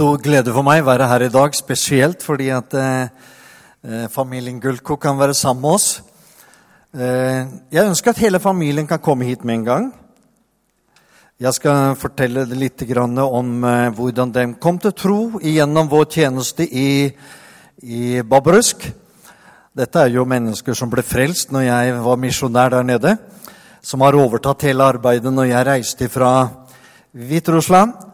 stor glede for meg å være her i dag, spesielt fordi at eh, eh, familien Gullko kan være sammen med oss. Eh, jeg ønsker at hele familien kan komme hit med en gang. Jeg skal fortelle litt om eh, hvordan de kom til tro gjennom vår tjeneste i, i Babrusk. Dette er jo mennesker som ble frelst når jeg var misjonær der nede. Som har overtatt hele arbeidet når jeg reiste fra Hviterussland.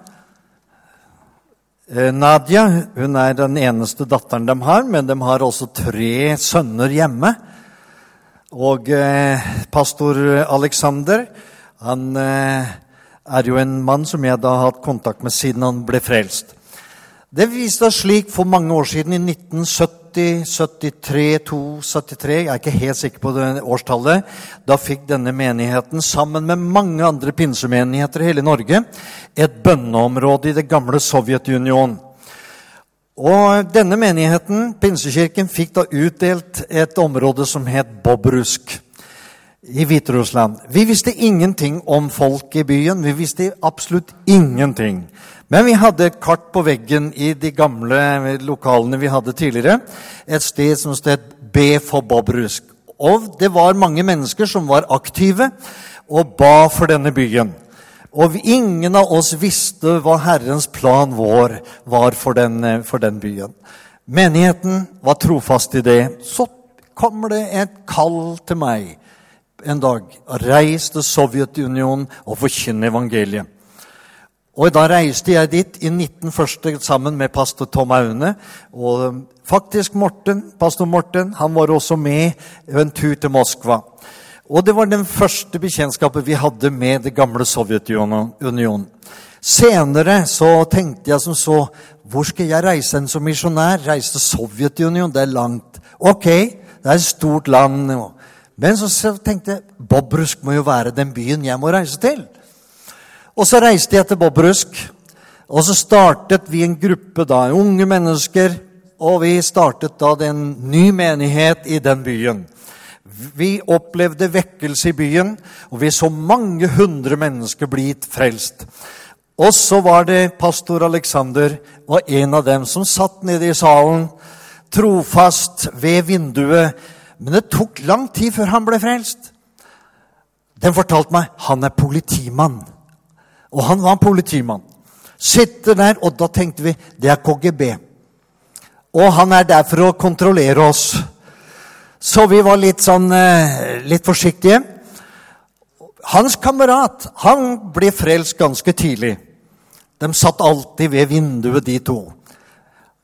Eh, Nadia hun er den eneste datteren de har, men de har også tre sønner hjemme. Og eh, pastor Alexander han eh, er jo en mann som jeg da har hatt kontakt med siden han ble frelst. Det viste seg slik for mange år siden, i 1970 73, 2, 73, jeg er ikke helt sikker på det årstallet. Da fikk denne menigheten, sammen med mange andre pinsemenigheter i hele Norge, et bønneområde i det gamle Sovjetunionen. Og denne menigheten, Pinsekirken, fikk da utdelt et område som het Bobrusk i Hviterussland. Vi visste ingenting om folk i byen. Vi visste absolutt ingenting. Men vi hadde et kart på veggen i de gamle lokalene vi hadde tidligere. Et sted som het B for Bobrusk. Og det var mange mennesker som var aktive og ba for denne byen. Og ingen av oss visste hva Herrens plan vår var for den, for den byen. Menigheten var trofast i det. Så kommer det et kall til meg en dag. Reis til Sovjetunionen og forkynn evangeliet. Og Da reiste jeg dit i 1940 sammen med pastor Tom Aune. Og um, faktisk Morten, pastor Morten han var også med en tur til Moskva. Og Det var den første bekjentskapet vi hadde med det gamle Sovjetunionen. Senere så tenkte jeg som så Hvor skal jeg reise en som misjonær? Reise til Sovjetunionen? Det er langt. Ok, det er et stort land. Men så tenkte jeg Bobrusk må jo være den byen jeg må reise til. Og så reiste jeg til Bobrusk, og så startet vi en gruppe da, unge mennesker. Og vi startet da en ny menighet i den byen. Vi opplevde vekkelse i byen, og vi så mange hundre mennesker blitt frelst. Og så var det pastor Alexander og en av dem som satt nede i salen, trofast ved vinduet. Men det tok lang tid før han ble frelst. Den fortalte meg han er politimann. Og han var en politimann. Sitter der, og da tenkte vi det er KGB. Og han er der for å kontrollere oss. Så vi var litt sånn eh, litt forsiktige. Hans kamerat han ble frelst ganske tidlig. De satt alltid ved vinduet, de to.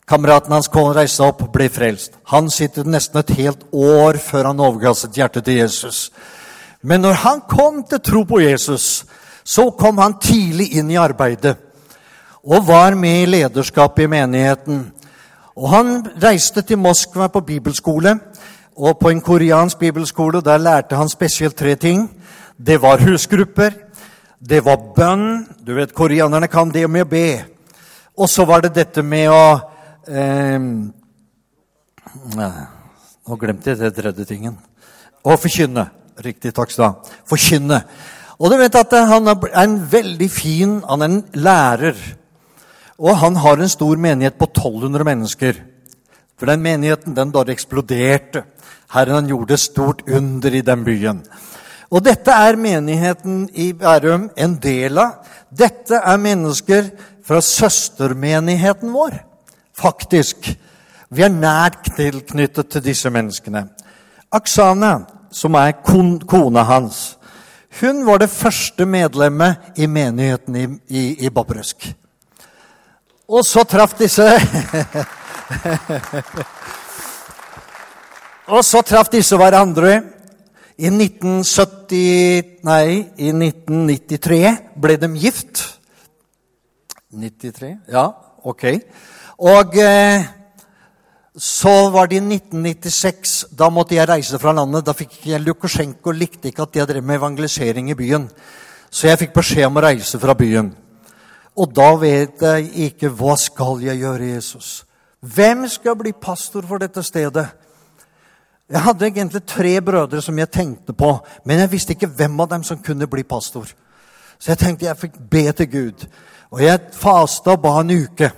Kameraten hans kom reiste opp og ble frelst. Han sitter nesten et helt år før han overga sitt hjerte til Jesus. Men når han kom til tro på Jesus, så kom han tidlig inn i arbeidet og var med i lederskapet i menigheten. Og Han reiste til Moskva på bibelskole, og på en koreansk bibelskole der lærte han spesielt tre ting. Det var husgrupper, det var bønn Du vet, Koreanerne kan det med å be. Og så var det dette med å eh, Nå glemte jeg det tredje tingen. Å forkynne. Riktig, takk skal du ha. Forkynne. Og du vet at Han er en veldig fin Han er en lærer. Og han har en stor menighet på 1200 mennesker. For den menigheten den bare eksploderte. Herren han gjorde stort under i den byen. Og dette er menigheten i Bærum en del av. Dette er mennesker fra søstermenigheten vår, faktisk. Vi er nært tilknyttet til disse menneskene. Aksane, som er kona hans, hun var det første medlemmet i menigheten i, i, i Bobrusk. Og så traff disse Og så traff disse hverandre. I 1970 Nei, i 1993 ble de gift. 93? Ja, ok. Og eh, så var det i 1996. Da måtte jeg reise fra landet. Da fikk jeg Lukasjenko likte ikke at jeg drev med evangelisering i byen. Så jeg fikk beskjed om å reise fra byen. Og da vet jeg ikke hva skal jeg gjøre, Jesus. Hvem skal bli pastor for dette stedet? Jeg hadde egentlig tre brødre som jeg tenkte på, men jeg visste ikke hvem av dem som kunne bli pastor. Så jeg tenkte jeg fikk be til Gud. Og jeg fasta og ba en uke.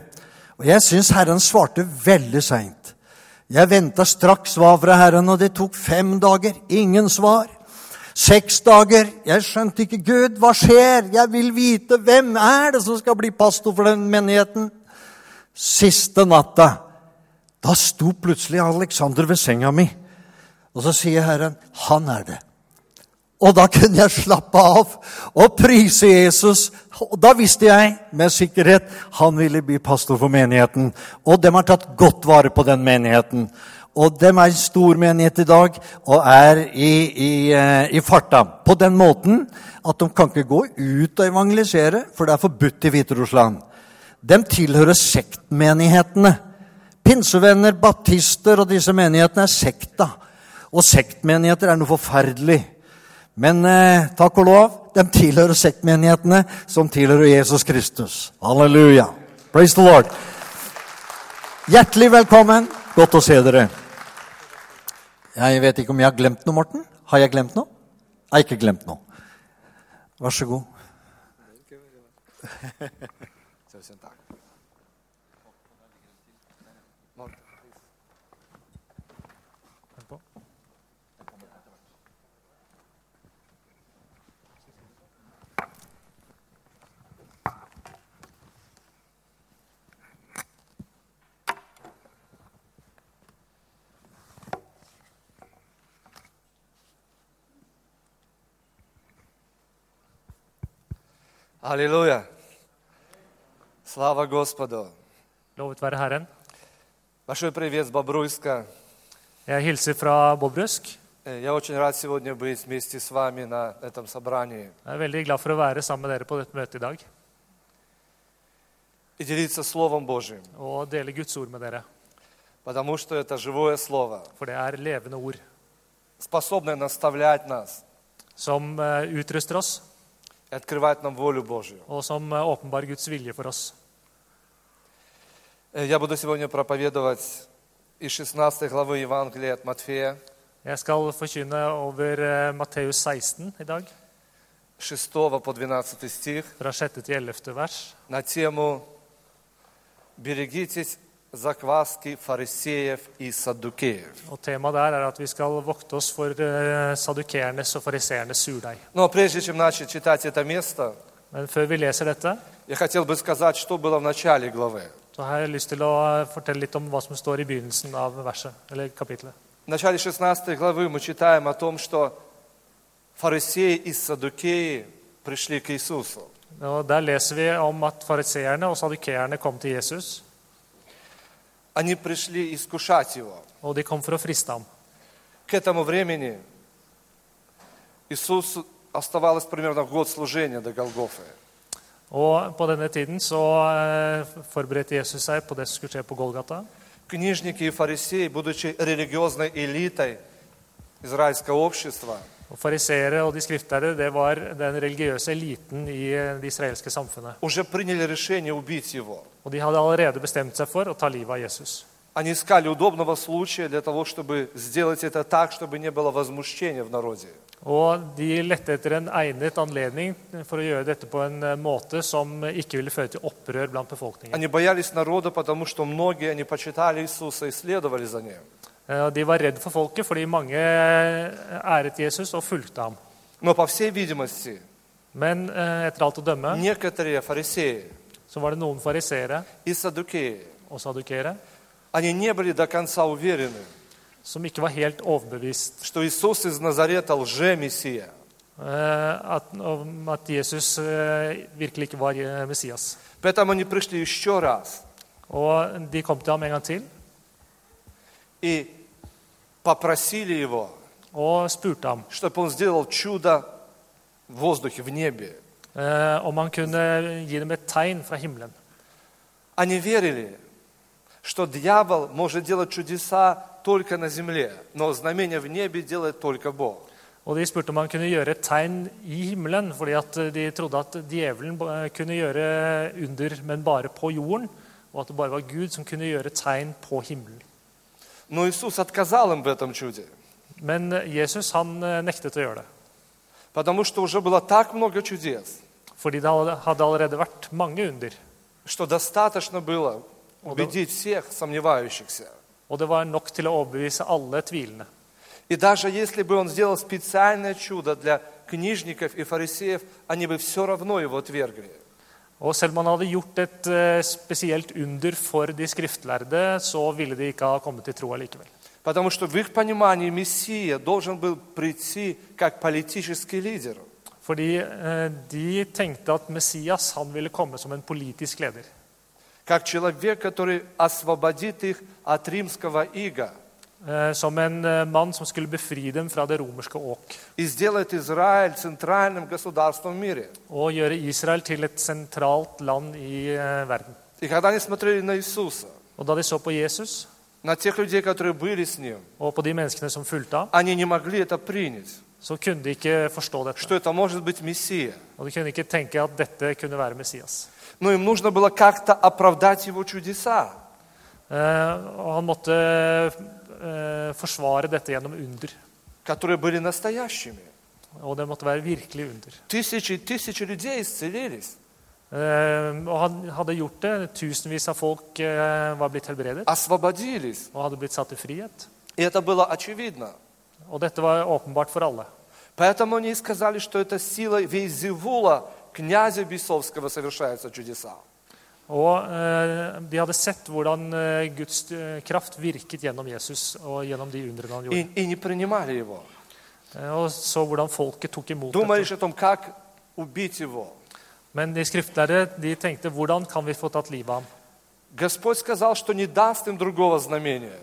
Og jeg syns Herren svarte veldig seint. Jeg venta straks svar fra Herren, og det tok fem dager. Ingen svar. Seks dager. Jeg skjønte ikke Gud. Hva skjer? Jeg vil vite hvem er det som skal bli pastor for den menigheten. Siste natta, da sto plutselig Alexander ved senga mi. Og så sier Herren, 'Han er det'. Og da kunne jeg slappe av og prise Jesus. Og da visste jeg med sikkerhet han ville bli pastor for menigheten. Og dem har tatt godt vare på den menigheten. Og dem er en stor menighet i dag og er i, i, eh, i, farta på den måten at de kan ikke gå ut og evangelisere, for det er forbudt i Hviterussland. Dem tilhører sektmenighetene. Pinsevenner, baptister og disse menighetene er sekta. Og sektmenigheter er noe forferdelig. Men eh, takk og lov, de tilhører sektmenighetene som tilhører Jesus Kristus. Halleluja. Praise the Lord. Hjertelig velkommen. Godt å se dere. Jeg vet ikke om jeg har glemt noe, Morten. Har jeg glemt noe? Jeg har ikke glemt noe. Vær så god. Tusen takk. Аллилуйя! Слава Господу! Lovet være Herren. Большой привет с Бобруйска. Jeg hilser fra Bobrusk. Э, Я очень рад сегодня быть вместе с вами на этом собрании Jeg er veldig glad for å være sammen med dere på dette møtet i dag и делиться Словом Божьим, og dele Guds ord med dere. потому что это живое Слово, For det er levende ord способное наставлять нас som eh, utruster oss, И открывать нам волю Божью. og som eh, åpenbarer Guds vilje for oss. Э, Я буду сегодня проповедовать из 16 главы Евангелия от Матфея, Jeg skal forkynne over eh, Matteus 16 i dag, 6 по 12 стих, fra 6. til 11. vers. на тему «Берегитесь закваски фарисеев и саддукеев». Og Temaet der er at vi skal vokte oss for eh, sadukeernes og fariseernes surdeig. Но прежде чем начать читать это место, Men før vi leser dette, я хотел бы сказать, что было в начале главы. så har jeg lyst til å eh, fortelle litt om hva som står i begynnelsen av verset, eller kapitlet. В начале 16 главы мы читаем о том, что фарисеи и саддукеи пришли к Иисусу. Og Der leser vi om at fariseerne og sadukeerne kom til Jesus, Они пришли искушать Его. og de kom for å friste ham. К этому времени Иисусу оставалось примерно год служения до Голгофы. Og På denne tiden så eh, forberedte Jesus seg på det som skulle skje på Golgata. Книжники и фарисеи, будучи религиозной элитой израильского общества, Og Fariseere og de skriftlærde det var den religiøse eliten i eh, det israelske samfunnet. уже приняли решение убить Его. Og De hadde allerede bestemt seg for å ta livet av Jesus. Они искали удобного случая для того, чтобы сделать это так, чтобы не было возмущения в народе. Og De lette etter en egnet anledning for å gjøre dette på en eh, måte som ikke ville føre til opprør blant befolkningen. Они боялись народа, потому что многие, они почитали Иисуса и следовали за Ним. Eh, de var redd for folket fordi mange eh, æret Jesus og fulgte ham. Men eh, etter alt å dømme så var det noen fariseere og sadukere som ikke var helt overbevist at, Jesus virkelig ikke var Messias. Og de kom til ham en gang til и попросили Его, og spurte ham чтобы Он сделал чудо в воздухе, в небе. eh, om han kunne gi dem et tegn fra himmelen. Они верили, что дьявол может делать чудеса только на земле, но знамения в небе делает только Бог. Og de spurte om han kunne gjøre et tegn i himmelen, fordi at de trodde at djevelen ba- kunne gjøre under, men bare på jorden, og at det bare var Gud som kunne gjøre tegn på himmelen. Но Иисус отказал им в этом чуде, Men Jesus han eh, nektet å gjøre det, потому что уже было так много чудес, fordi det hadde hadde allerede vært mange under. что достаточно было убедить всех сомневающихся. Og det var nok til å overbevise alle tvilende. И даже если бы он сделал специальное чудо для книжников и фарисеев, они бы все равно его отвергли. Og selv om han hadde gjort et eh, spesielt under for de skriftlærde, så ville de ikke ha kommet til tro allikevel. Потому что в их понимании Мессия должен был прийти как политический лидер. Fordi eh, de tenkte at Messias han ville komme som en politisk leder. Как человек, который освободит их от римского ига Eh, Som en eh, mann som skulle befri dem fra det romerske åk. и сделает Израиль центральным государством в мире. Og gjøre Israel til et sentralt land i eh, verden. И когда они смотрели на Иисуса, Og da de så på Jesus на тех людей, которые были с Ним, og på de menneskene som fulgte ham, они не могли это принять, så kunne de ikke forstå dette. что это может быть Мессия. Og de kunne ikke tenke at dette kunne være Messias. Но им нужно было как-то оправдать Его чудеса. Eh, Og han måtte eh, forsvare dette gjennom under. которые были настоящими. Og det måtte være virkelig under. Тысячи тысячи людей исцелились, Eh, Og han hadde gjort det. Tusenvis av folk eh, var blitt helbredet освободились. og hadde blitt satt i frihet. И это было очевидно. Og dette var åpenbart for alle. Поэтому они и сказали, что это сила Вейзевула, князя Бесовского, совершаются чудеса. Og eh, de hadde sett hvordan eh, Guds eh, kraft virket gjennom Jesus og gjennom de undrene han И, gjorde. и не принимали его. Eh, og så hvordan folket tok imot Думали dette. лишь о том, как убить его. Men de skriftlærde de tenkte hvordan kan vi få tatt livet av ham? Господь сказал, что не даст им другого знамения,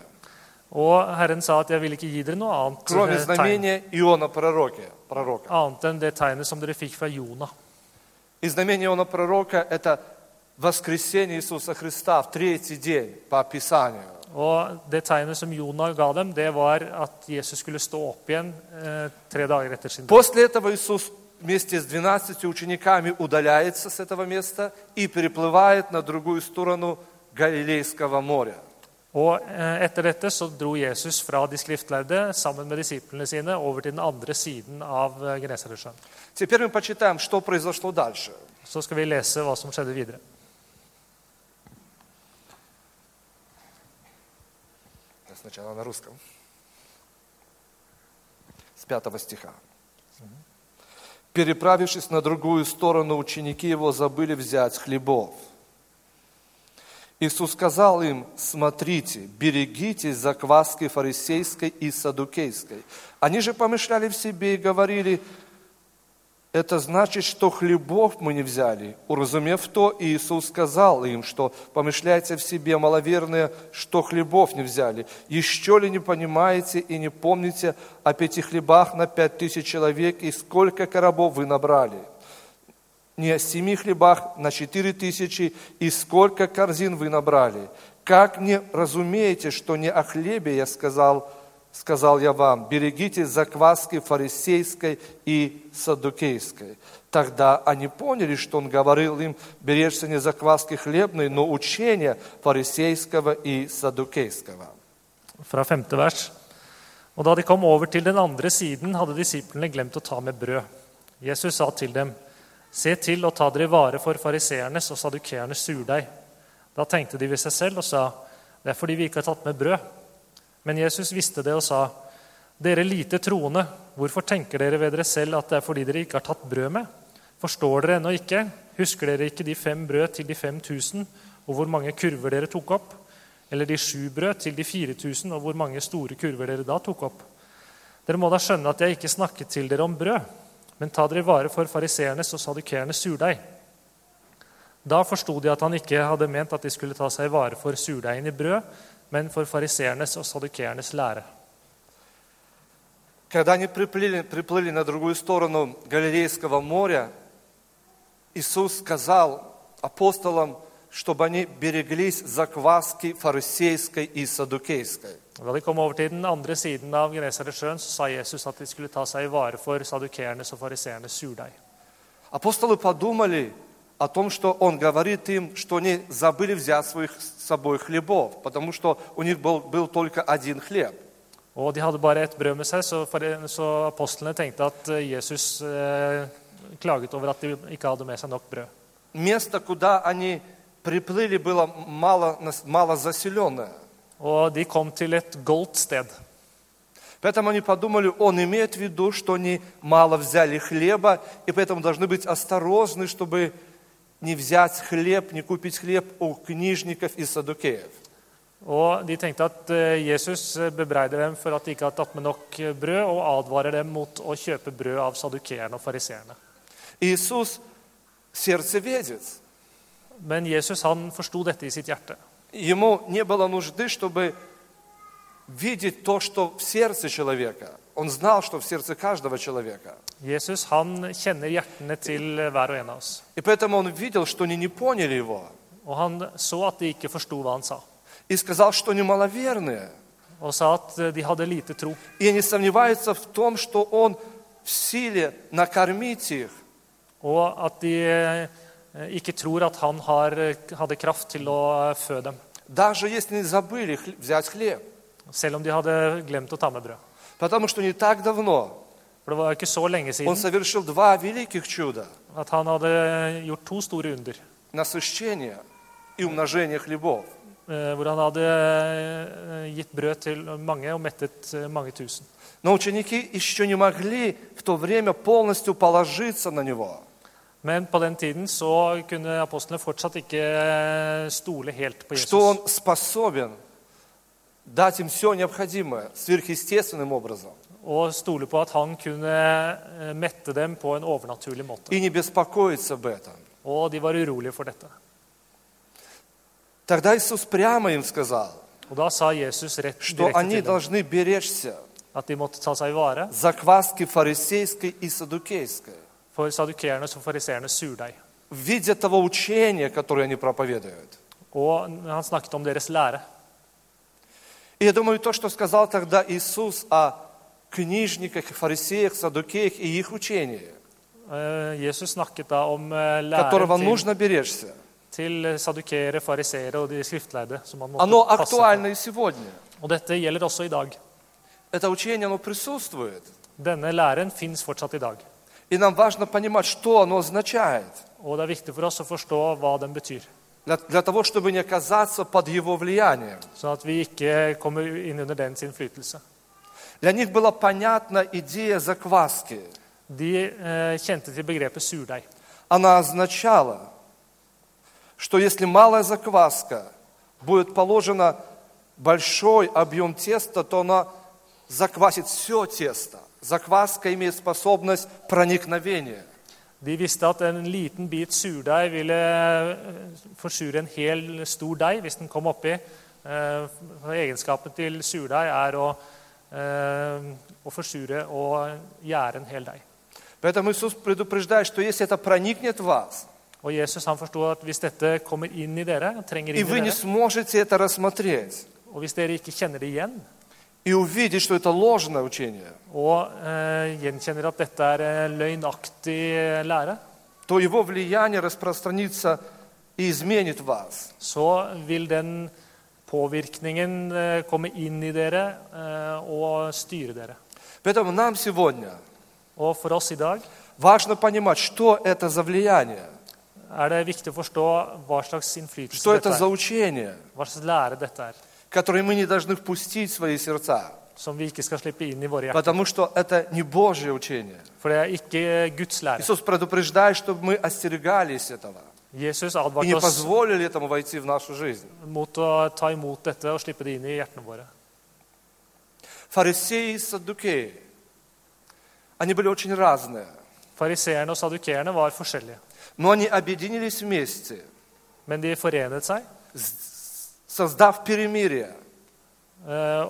Og Herren sa at jeg vil ikke gi dere noe annet кроме eh, tegn знамения Иона пророка. пророка. annet enn det tegnet som dere fikk fra Jonah. И знамение Иона пророка – это воскресение Иисуса Христа в третий день по описанию. Og det tegnet som Jonah ga dem, det var at Jesus skulle stå opp igjen eh, tre dager etter sin død. После этого Иисус вместе с 12 учениками удаляется с этого места и переплывает на другую сторону Галилейского моря. Og eh, etter dette så dro Jesus fra de skriftlærde sammen med disiplene sine over til den andre siden av eh, Genesaretsjøen. Теперь мы почитаем, что произошло дальше. Så skal vi lese hva som skjedde videre. Сначала на русском. С пятого стиха. Переправившись на другую сторону, ученики его забыли взять хлебов. Иисус сказал им, смотрите, берегитесь закваски фарисейской и садукейской. Они же помышляли в себе и говорили, это значит, что хлебов мы не взяли. Уразумев то, Иисус сказал им, что помышляйте в себе, маловерные, что хлебов не взяли. Еще ли не понимаете и не помните о пяти хлебах на пять тысяч человек и сколько коробов вы набрали? Не о семи хлебах на четыре тысячи и сколько корзин вы набрали? Как не разумеете, что не о хлебе я сказал, сказал я вам, берегите закваски фарисейской и садукейской. Тогда они поняли, что он говорил им, бережься не закваски хлебной, но учения фарисейского и садукейского. Fra femte vers. Og da de kom over til den andre siden, hadde disiplene glemt å ta med brød. Jesus sa til dem, Se til å ta dere i vare for fariseernes og sadukeernes surdeig. Da tenkte de ved seg selv og sa, Det er fordi vi ikke har tatt med brød. Men Jesus visste det og sa, Dere lite troende, hvorfor tenker dere ved dere selv at det er fordi dere ikke har tatt brød med? Forstår dere ennå ikke? Husker dere ikke de fem brød til de fem tusen, og hvor mange kurver dere tok opp? Eller de sju brød til de fire tusen, og hvor mange store kurver dere da tok opp? Dere må da skjønne at jeg ikke snakket til dere om brød, men ta dere i vare for fariseernes og sadukeernes surdeig. Da forsto de at han ikke hadde ment at de skulle ta seg i vare for surdeigen i brød, men for fariseernes og sadukeernes lære. Когда они приплыли, приплыли на другую сторону Галилейского моря, Иисус сказал апостолам, чтобы они береглись закваски фарисейской и садукейской. Da de kom over til den andre siden av Genesaretsjøen, så sa Jesus at de skulle ta seg i vare for sadukeernes og fariseernes surdeig. Апостолы подумали о том, что Он говорит им, что они забыли взять своих с собой хлебов, потому что у них был, был только один хлеб. Og de hadde bare ett brød med seg, så, for, så apostlene tenkte at eh, Jesus eh, klaget over at de ikke hadde med seg nok brød. Место, куда они приплыли, было мало, мало заселенное. Og de kom til et goldt sted. Поэтому они подумали, он имеет в виду, что они мало взяли хлеба, и поэтому должны быть осторожны, чтобы не взять хлеб, не купить хлеб у книжников и садукеев. Og De tenkte at eh, Jesus eh, bebreider dem for at de ikke har tatt med nok eh, brød, og advarer dem mot å kjøpe brød av sadukeerne og fariseerne. Иисус сердцеведец. Men Jesus han forsto dette i sitt hjerte. Ему не было нужды, чтобы видеть то, что в сердце человека. Он знал, что в сердце каждого человека. Jesus han kjenner hjertene til eh, hver og en av oss. И поэтому он видел, что они не поняли его. Og han så at de ikke forsto hva han sa, И сказал, что они маловерные. og sa at eh, de hadde lite tro. И они сомневаются в том, что он в силе накормить их. Og at de eh, ikke tror at han har, eh, hadde kraft til å eh, fø dem. Даже если они забыли хле- взять хлеб. Selv om de hadde glemt å ta med brød. Потому что не так давно For det var ikke så lenge он совершил два великих чуда. at han hadde gjort to store under. Насыщение и умножение хлебов. eh, Hvor han hadde eh, gitt brød til mange og mettet eh, mange tusen. Но ученики еще не могли в то время полностью положиться на него. Men på den tiden så kunne apostlene fortsatt ikke eh, stole helt på Что Jesus. он способен дать им все необходимое сверхъестественным образом. Og stole på at han kunne eh, mette dem på en overnaturlig måte. И не беспокоиться об этом. Og de var urolige for dette. Тогда Иисус прямо им сказал, Og da sa Jesus rett что они til dem должны беречься at de måtte ta seg vare закваски фарисейской и садукейской. for sadukeernes og fariseernes surdeig. В виде того учения, которое они проповедуют. Og han snakket om deres lære. И я думаю, то, что сказал тогда Иисус о книжниках, фарисеях, садукеях и их учении, Eh, eh, которого нужно беречься, til sadukeere, fariseere og de skriftleide. som man оно måtte passe på. актуально и сегодня. Og dette gjelder også i dag. Это учение, оно присутствует. Denne læren fins fortsatt i dag. И нам важно понимать, что оно означает, Og det er viktig for oss å forstå hva den betyr. Для, для того, чтобы не оказаться под его влиянием. Vi kommer under dens. Для них была понятна идея закваски. De eh, kjente til begrepet surdeig. Она означала, что если малая закваска будет положена большой объем теста, то она заквасит все тесто. Закваска имеет способность проникновения. De visste at en liten bit surdeig ville eh, forsure en hel stor deig hvis den kom oppi. Eh, for Egenskapen til surdeig er å, eh, å forsure og gjære en hel deig. Поэтому Иисус предупреждает, что если это проникнет в вас, Og Jesus han forsto at hvis dette kommer inn i dere, trenger и inn вы i не dere, сможете это рассмотреть og hvis dere ikke kjenner det igjen, и увидеть, что это ложное учение, og eh, gjenkjenner at dette er eh, løgnaktig eh, lære, то его влияние распространится и изменит вас. så vil den påvirkningen eh, komme inn i dere eh, og styre dere. Поэтому нам сегодня Og for oss i dag важно понимать, что это за влияние, er det viktig å forstå hva slags innflytelse что dette это за er, учение, hva slags lære dette er, которое мы не должны впустить в свои сердца, som vi ikke skal slippe inn i våre hjerter. потому что это не Божье учение. For det er ikke Guds lære. Иисус предупреждает, чтобы мы остерегались этого Jesus и не позволили этому войти в нашу жизнь. mot å ta imot dette og slippe det inn i hjertene våre. Фарисеи и саддукеи, они были очень разные, Fariseerne og sadukeerne var forskjellige, но они объединились вместе, men de forenet seg создав перемирие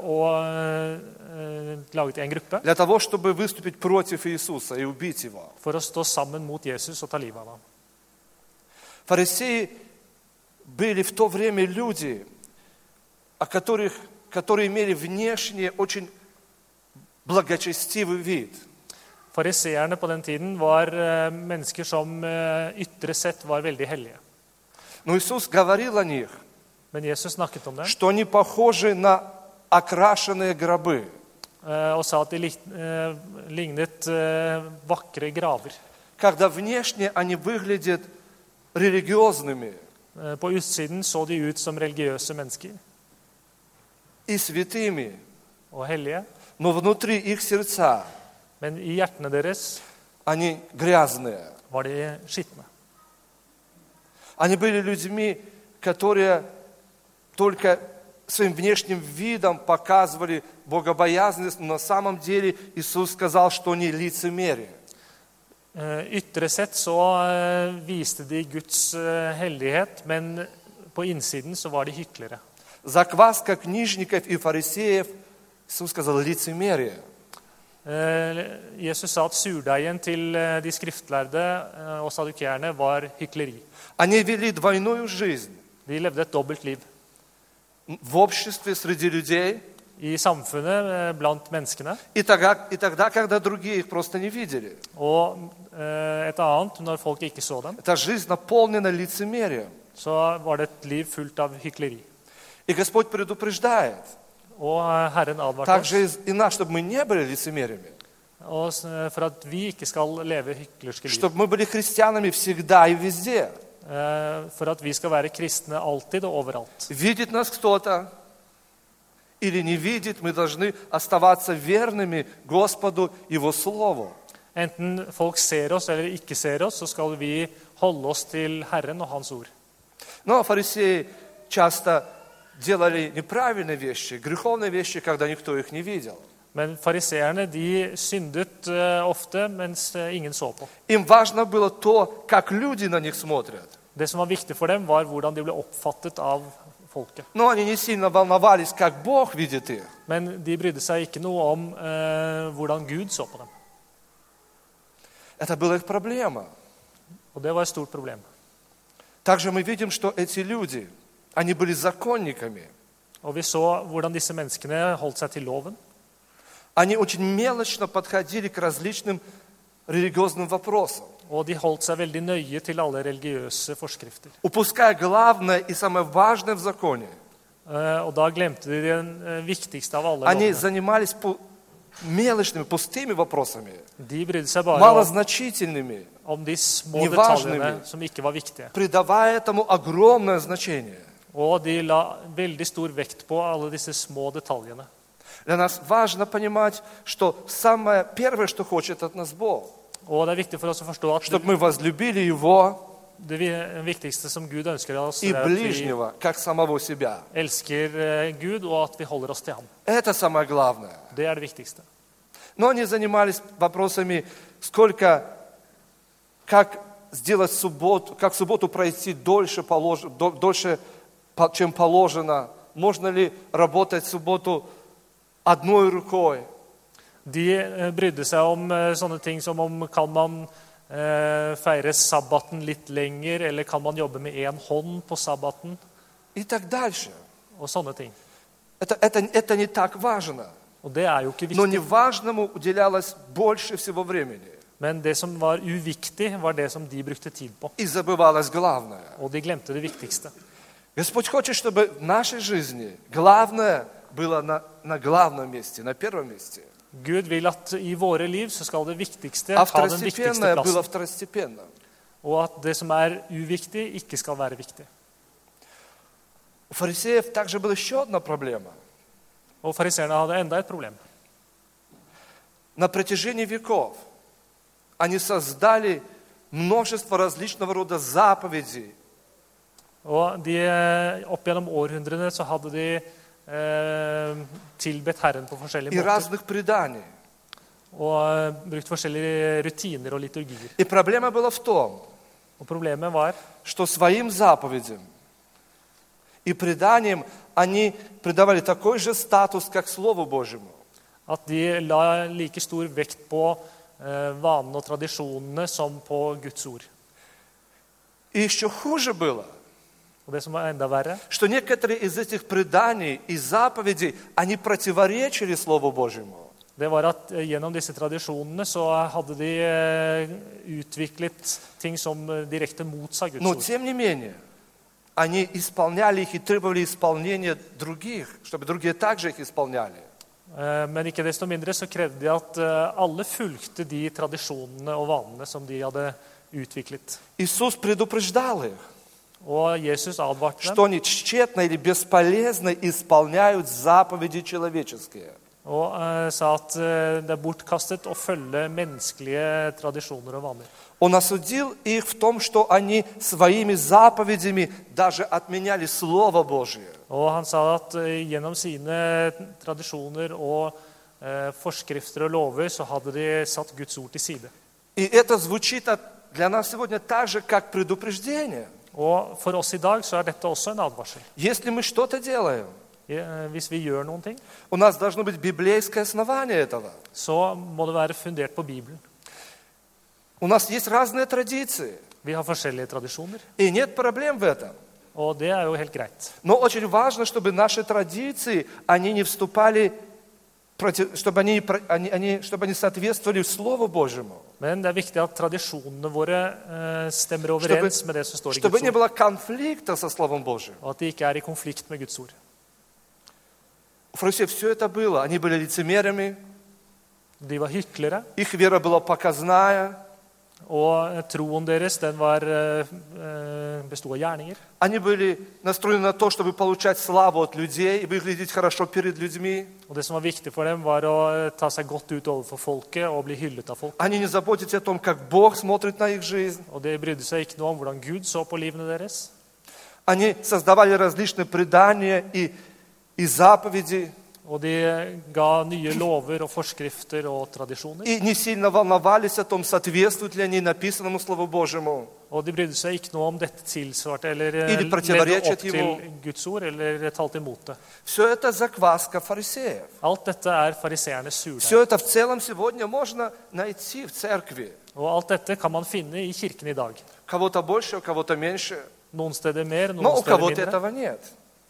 og eh, laget en gruppe для того, чтобы выступить против Иисуса и убить его. for å stå sammen mot Jesus og ta livet av ham. Фарисеи были в то время люди, о которых, которые имели внешне очень благочестивый вид. Fariseerne på den tiden var eh, mennesker som eh, ytre sett var veldig hellige. Но Иисус говорил о них, что они похожи на окрашенные гробы. eh, og sa at de eh, lignet eh, vakre graver. Когда внешне они выглядят религиозными, På utsiden så de ut som religiøse mennesker и святыми, og hellige, но внутри их сердца men i hjertene deres они грязные. var de skitne. Они были людьми, которые только своим внешним видом показывали богобоязненность, но на самом деле Иисус сказал, что они лицемерие. Eh, Ytre sett så eh, viste de Guds eh, hellighet, men på innsiden så var de hyklere. Закваска книжников и фарисеев, Иисус сказал, лицемерие. Eh, Jesus sa at surdeigen til eh, de skriftlærde eh, og sadukeerne var hykleri. Они вели двойную жизнь De levde et dobbelt liv. В обществе, среди людей, I samfunnet, eh, blant menneskene, и тогда, и тогда, когда другие их просто не видели. og eh, et annet når folk ikke så dem. Эта жизнь наполнена лицемерием. Så var det et liv fullt av hykleri. И Господь предупреждает, Og eh, Herren advarte также и и нас, чтобы мы не были лицемериями, og, for at vi ikke skal leve hyklerske liv. чтобы мы были христианами всегда и везде. Eh, For at vi skal være kristne alltid og overalt. Видит нас кто-то или не видит, мы должны оставаться верными Господу, Его Слову. Enten folk ser oss eller ikke ser oss, så skal vi holde oss til Herren og Hans ord. Но фарисеи часто делали неправильные вещи, греховные вещи, когда никто их не видел. Men fariseerne de syndet eh, ofte mens eh, ingen så på. Им важно было то, как люди на них смотрят. Det som var viktig for dem, var hvordan de ble oppfattet av folket. Но они не сильно волновались, как Бог видит их. Men de brydde seg ikke noe om eh, hvordan Gud så på dem. Это была их проблема. Og det var et stort problem. Также мы видим, что эти люди, они были законниками. Og vi så hvordan disse menneskene holdt seg til loven. Они очень мелочно подходили к различным религиозным вопросам, Og de holdt seg veldig nøye til alle religiøse forskrifter. упуская главное и самое важное в законе. Eh, Og da glemte de den eh, viktigste av alle Они занимались мелочными, пустыми вопросами, De brydde seg bare om, малозначительными, om de små Неважными. detaljene som ikke var viktige. придавая этому огромное значение. Og de la veldig stor vekt på alle disse små detaljene. Для нас важно понимать, что самое первое, что хочет от нас Бог, Og det er viktig for oss å forstå at чтобы мы возлюбили Его det vi- viktigste som Gud ønsker av oss, и er ближнего, как самого себя. elsker eh, Gud, og at vi holder oss til ham. Это самое главное. Det er det viktigste. Но они занимались вопросами, сколько, как сделать субботу, как субботу пройти дольше, полож- до- дольше, чем положено. Можно ли работать в субботу одной рукой? De eh, brydde seg om eh, sånne ting som om kan man eh, feire sabbaten litt lenger, eller kan man jobbe med én hånd på sabbaten, И так дальше. og sånne ting. Это, это, это не так важно. Og det er jo ikke Но viktig. неважному уделялось больше всего времени. Men det som var uviktig, var det som de brukte tid på. И забывалось главное. Og de glemte det viktigste. Господь хочет, чтобы в нашей жизни главное было на, на главном месте, на первом месте. Gud vil at i våre liv så skal det viktigste А ha den viktigste второстепенное было plassen. второстепенным. Og at det som er uviktig, ikke skal være viktig. У фарисеев также была еще одна проблема. Og fariseerne hadde enda et problem. На протяжении веков они создали множество различного рода заповедей, Og de, eh, opp gjennom århundrene så hadde de eh, tilbedt Herren på forskjellige и måter. разных преданий. Og eh, brukt forskjellige rutiner og liturgier. И проблема была в том, Og problemet var что своим заповедям и преданиям они придавали такой же статус, как Слову Божьему. at de la like stor vekt på eh, vanene og tradisjonene som på Guds ord. И еще хуже было, Og det som var enda verre, что некоторые из этих преданий и заповедей, они противоречили Слову Божьему. det var at eh, gjennom disse tradisjonene så hadde de eh, utviklet ting som eh, direkte motsa Guds Но, тем не менее, они исполняли их и требовали исполнения других, чтобы другие также их исполняли. Eh, Men ikke desto mindre så krevde de at eh, alle fulgte de tradisjonene og vanene som de hadde utviklet. Иисус предупреждал их. Что они тщетно или бесполезно исполняют заповеди человеческие. og eh, sa at eh, det er bortkastet å følge menneskelige tradisjoner og vaner. Он осудил их в том, что они своими заповедями даже отменяли Слово Божие. Og han sa at eh, gjennom sine tradisjoner og eh, forskrifter og lover så hadde de satt Guds ord til side. И это звучит для нас сегодня так же, как предупреждение. Og for oss i dag så er dette også en advarsel. Если мы что-то делаем, Eh, Hvis vi gjør noen ting, у нас должно быть библейское основание этого. så må det være fundert på Bibelen. У нас есть разные традиции, Vi har forskjellige tradisjoner, и нет проблем в этом. og det er jo helt greit. Но очень важно, чтобы наши традиции, они не вступали, против- чтобы они, про- они, они- чтобы они соответствовали Слову Божьему. Men det er viktig at tradisjonene våre eh, stemmer overens med det som står i Чтобы Guds ord, og at de ikke er i konflikt med Guds ord. У фарисеев все это было. Они были лицемерами, их вера была показная, og troen deres den var, eh, eh, bestod av gjerninger. они были настроены на то, чтобы получать славу от людей и выглядеть хорошо перед людьми. Og Det som var viktig for dem, var å eh, ta seg godt ut overfor folket og bli hyllet av folk. Они не заботятся о том, как Бог смотрит на их жизнь. Og De brydde seg ikke noe om hvordan Gud så på livene deres. Они создавали различные предания и, и заповеди, Og de ga nye lover og forskrifter og tradisjoner. и не сильно волновались о том, соответствуют ли они написанному Слову Божьему. Og de brydde seg ikke noe om dette tilsvarte eller eh, противоречат opp til. Guds ord eller talte imot det. Все это закваска фарисеев. Alt dette er fariseernes surdeig. Все это в целом сегодня можно найти в церкви. Og alt dette kan man finne i kirken i dag. Кого-то больше, у кого-то меньше. Noen steder mer, Но noen у steder кого-то mindre. этого нет.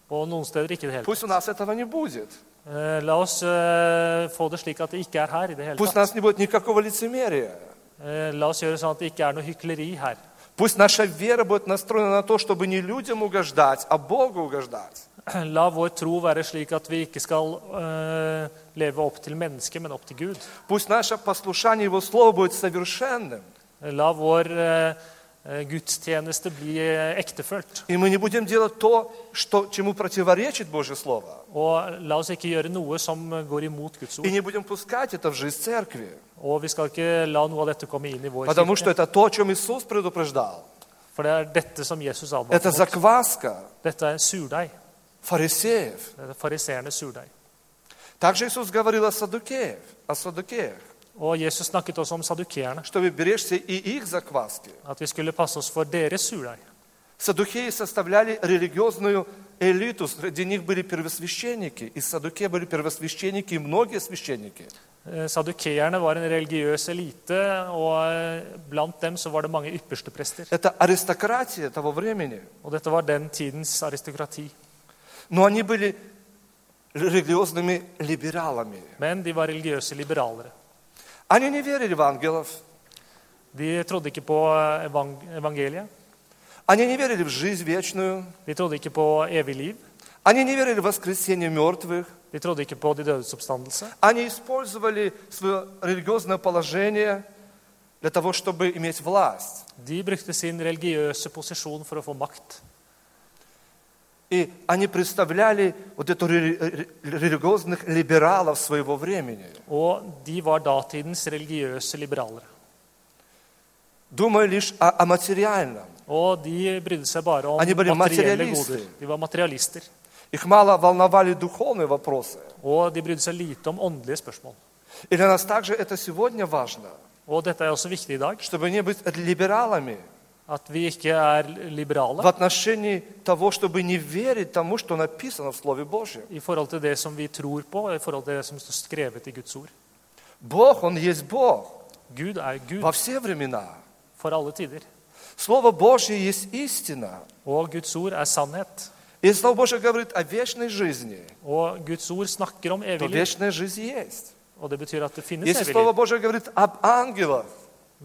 Og noen steder ikke det hele Пусть у нас этого не будет. Eh, La oss eh, få det slik at det ikke er her i det hele Пусть у tatt. нас не будет никакого лицемерия. Eh, La oss gjøre sånn at det ikke er noe hykleri her. Пусть наша вера будет настроена на то, чтобы не людям угождать, а Богу угождать. La vår tro være slik at vi ikke skal eh, leve opp til mennesket, men opp til Gud. Пусть наше послушание Его Слову будет совершенным. La vår eh, eh, Gudstjeneste bli eh, ektefølt. И мы не будем делать то, что, чему противоречит Божье Слово. Og la oss ikke gjøre noe som går imot Guds И ord. не будем пускать это в жизнь церкви. Og vi skal ikke la noe av dette komme inn i vår Потому что это то, о чем Иисус предупреждал. For det er dette som Jesus advarte Это закваска Dette er surdeig. фарисеев. Det er fariseernes surdeig. Также Иисус говорил о садукеях, о садукеях, Og Jesus snakket også om sadukeerne. чтобы беречься и их закваски. At vi skulle passe oss for deres surdeig. Садукеи составляли религиозную элиту, среди них были первосвященники. Из Садукея были первосвященники и многие священники. Eh, Sadukeerne var en religiøs elite, og eh, blant dem så var det mange yppersteprester. Это аристократия того времени. Og dette var den tidens aristokrati. Но они были религиозными либералами. Men de var religiøse liberalere. Они не верили в ангелов, De trodde ikke på evang- evangeliet. они не верили в жизнь вечную, De trodde ikke på evig liv. они не верили в воскресение мертвых. De trodde ikke på de dødes oppstandelse. Они использовали свое религиозное положение для того, чтобы иметь власть. De brukte sin religiøse posisjon for å få makt и они представляли вот эту религиозных либералов своего времени. Думая лишь о, о материальном. Они были материалисты. материалисты. Их мало волновали духовные вопросы. И для нас также это сегодня важно. Чтобы не быть либералами. at vi ikke er в liberale отношении того, чтобы не верить тому, что написано в Слове Божьем. i forhold til det som vi tror på, i forhold til det som står skrevet i Guds ord. Бог, Он есть Бог Gud er Gud во все времена. for alle tider. Слово Божье есть истина. Og Guds ord er sannhet. И Слово Божье говорит о вечной жизни, Og Guds ord snakker om то evig liv. вечная жизнь есть. Og det betyr at det finnes Если evig Слово liv. Божье говорит об ангелах,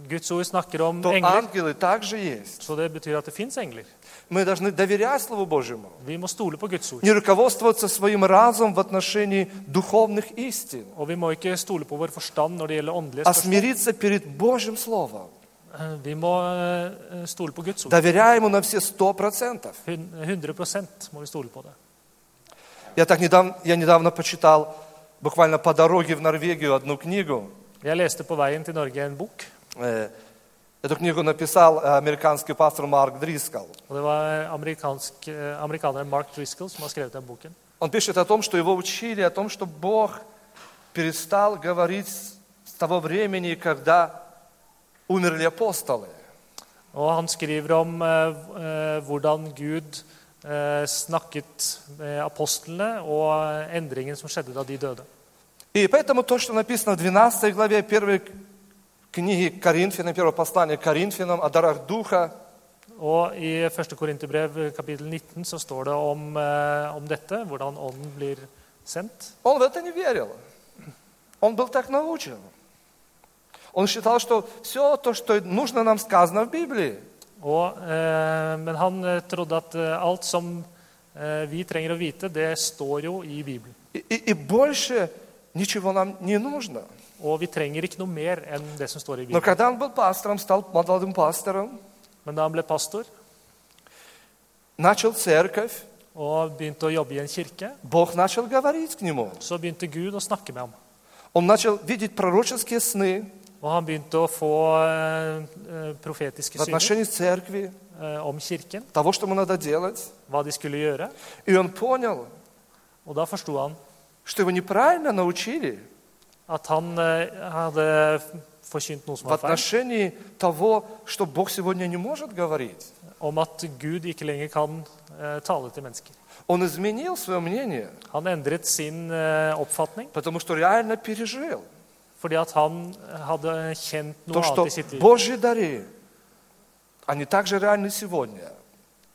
Guds ord snakker om то engler, ангелы также есть. så det betyr at det engler. Мы должны доверять Слову Божьему, Vi må stole på Guds ord. не руководствоваться своим разумом в отношении духовных истин, Og vi må ikke stole på vår forstand når det gjelder åndelige а смириться перед Божьим Словом. eh, vi må stole på Guds ord. Доверяй ему на все сто процентов. Hun- 100 må vi stole på det. Я так недавно, я недавно почитал, буквально по дороге в Норвегию, одну книгу. Jeg leste på veien til Norge en bok, Э, Эту книгу написал э, американский пастор Марк Дрискал. skrevet den boken. Он пишет о том, что его учили, о том, что Бог перестал говорить с того времени, когда умерли апостолы. Og han skriver om eh, hvordan Gud eh, snakket med apostlene, og endringen som skjedde da de døde. И поэтому то, что написано в 12 главе первой книги Коринфянам, первого послания к Коринфянам о дарах Духа, Og I 1. Korinterbrev kapittel 19 så står det om, eh, om dette, hvordan ånden blir sendt. он в это не верил. Он был так научен. Он считал, что все то, что нужно нам сказано в Библии. Og, eh, men han eh, trodde at eh, alt som eh, vi trenger å vite, det står jo i Bibelen. И, и- и больше ничего нам не нужно. Og vi trenger ikke noe mer enn det som står i Но Bibelen. когда он был пастором, стал молодым пастором, Men da han ble pastor начал церковь, og begynte å jobbe i en kirke, Бог начал говорить к нему. så begynte Gud å snakke med ham. Он начал видеть пророческие сны Og han begynte å få eh, eh, profetiske в syner отношении церкви, eh, om kirken, того, что ему надо делать. hva de skulle gjøre. И он понял, Og da forsto han что его неправильно научили at han eh, hadde forkynt noe som в var feil, отношении того, что Бог сегодня не может говорить. om at Gud ikke lenger kan eh, tale til mennesker. Он изменил свое мнение, Han endret sin eh, oppfatning потому что реально пережил fordi at han hadde kjent то, noe что annet i sitt liv. Божьи дары, они также реальны сегодня,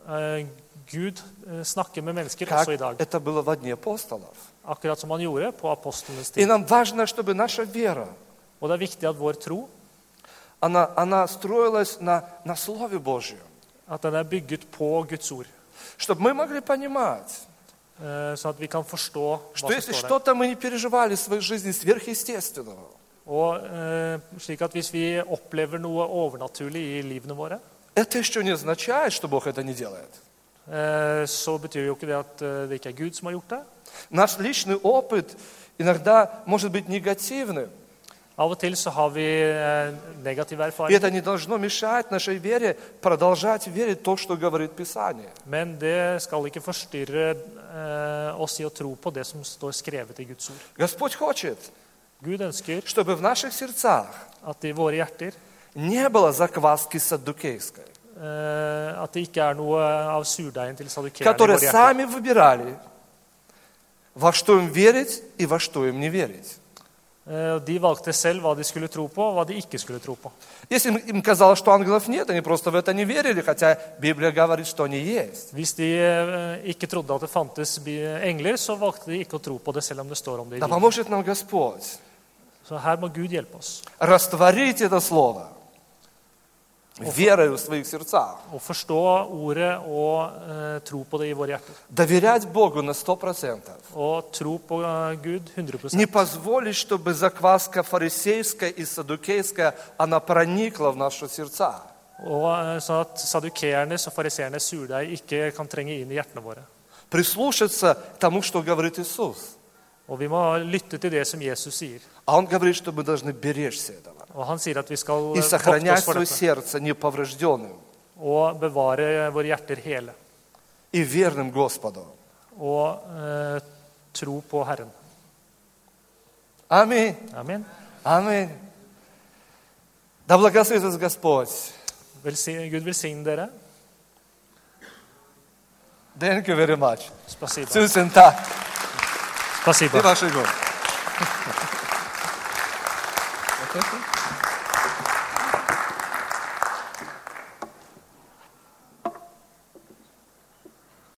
Eh, Gud eh, snakker med mennesker как også i dag, это было во дне апостолов. Akkurat som han gjorde på apostlenes И tid. нам важно, чтобы наша вера, Og det er viktig at vår tro она, она строилась на, на Слове Божьем. at den er bygget på Guds ord, Чтобы мы могли понимать, eh, sånn at vi kan forstå что если что-то мы не переживали в своей жизни сверхъестественного, Og eh, slik at hvis vi opplever noe overnaturlig i livene våre, это еще не означает, что Бог это не делает. eh, så betyr jo ikke det at eh, det ikke er Gud som har gjort det. Наш личный опыт иногда может быть негативным. Av og til så har vi eh, negative erfaringer, men det skal ikke forstyrre eh, oss i å tro på det som står skrevet i Guds ord. Господь хочет, Gud ønsker чтобы в наших сердцах at i våre hjerter не было закваски саддукейской, eh, at det ikke er noe av surdeigen til sadukeerne i våre hjerter. сами выбирали, во что им верить и во что им не верить. Eh, og De valgte selv hva de skulle tro på, og hva de ikke skulle tro på. Если им- им казалось, что ангелов нет, они просто в это не верили, хотя Библия говорит, что они есть. Hvis de eh, ikke trodde at det fantes bi- engler, så valgte de ikke å tro på det, selv om det står om det i Да Bibelen. поможет нам Господь Så her må Gud hjelpe oss растворить это слово верой в своих сердцах, å forstå ordet og eh, tro på det i våre hjerter. доверять Богу на сто процентов. Og tro på eh, Gud 100 Не позволить, чтобы закваска фарисейская и садукейская, она проникла в наши сердца. Og eh, Sånn at sadukeernes og fariseernes surdeig ikke kan trenge inn i hjertene våre. Прислушаться к тому, что говорит Иисус. Og vi må lytte til det som Jesus sier. А Он говорит, что мы должны беречься этого. Og Han sier at vi skal И eh, vokte сохранять oss for свое dette сердце неповрежденным og bevare våre hjerter hele. и верным Господу. Og eh, tro på Herren. Аминь. Amen. Аминь. Да благословит вас Господь. Velsign, Gud velsigne dere. Thank you very much. Spasiba. Tusen tack. Spasiba. И вашей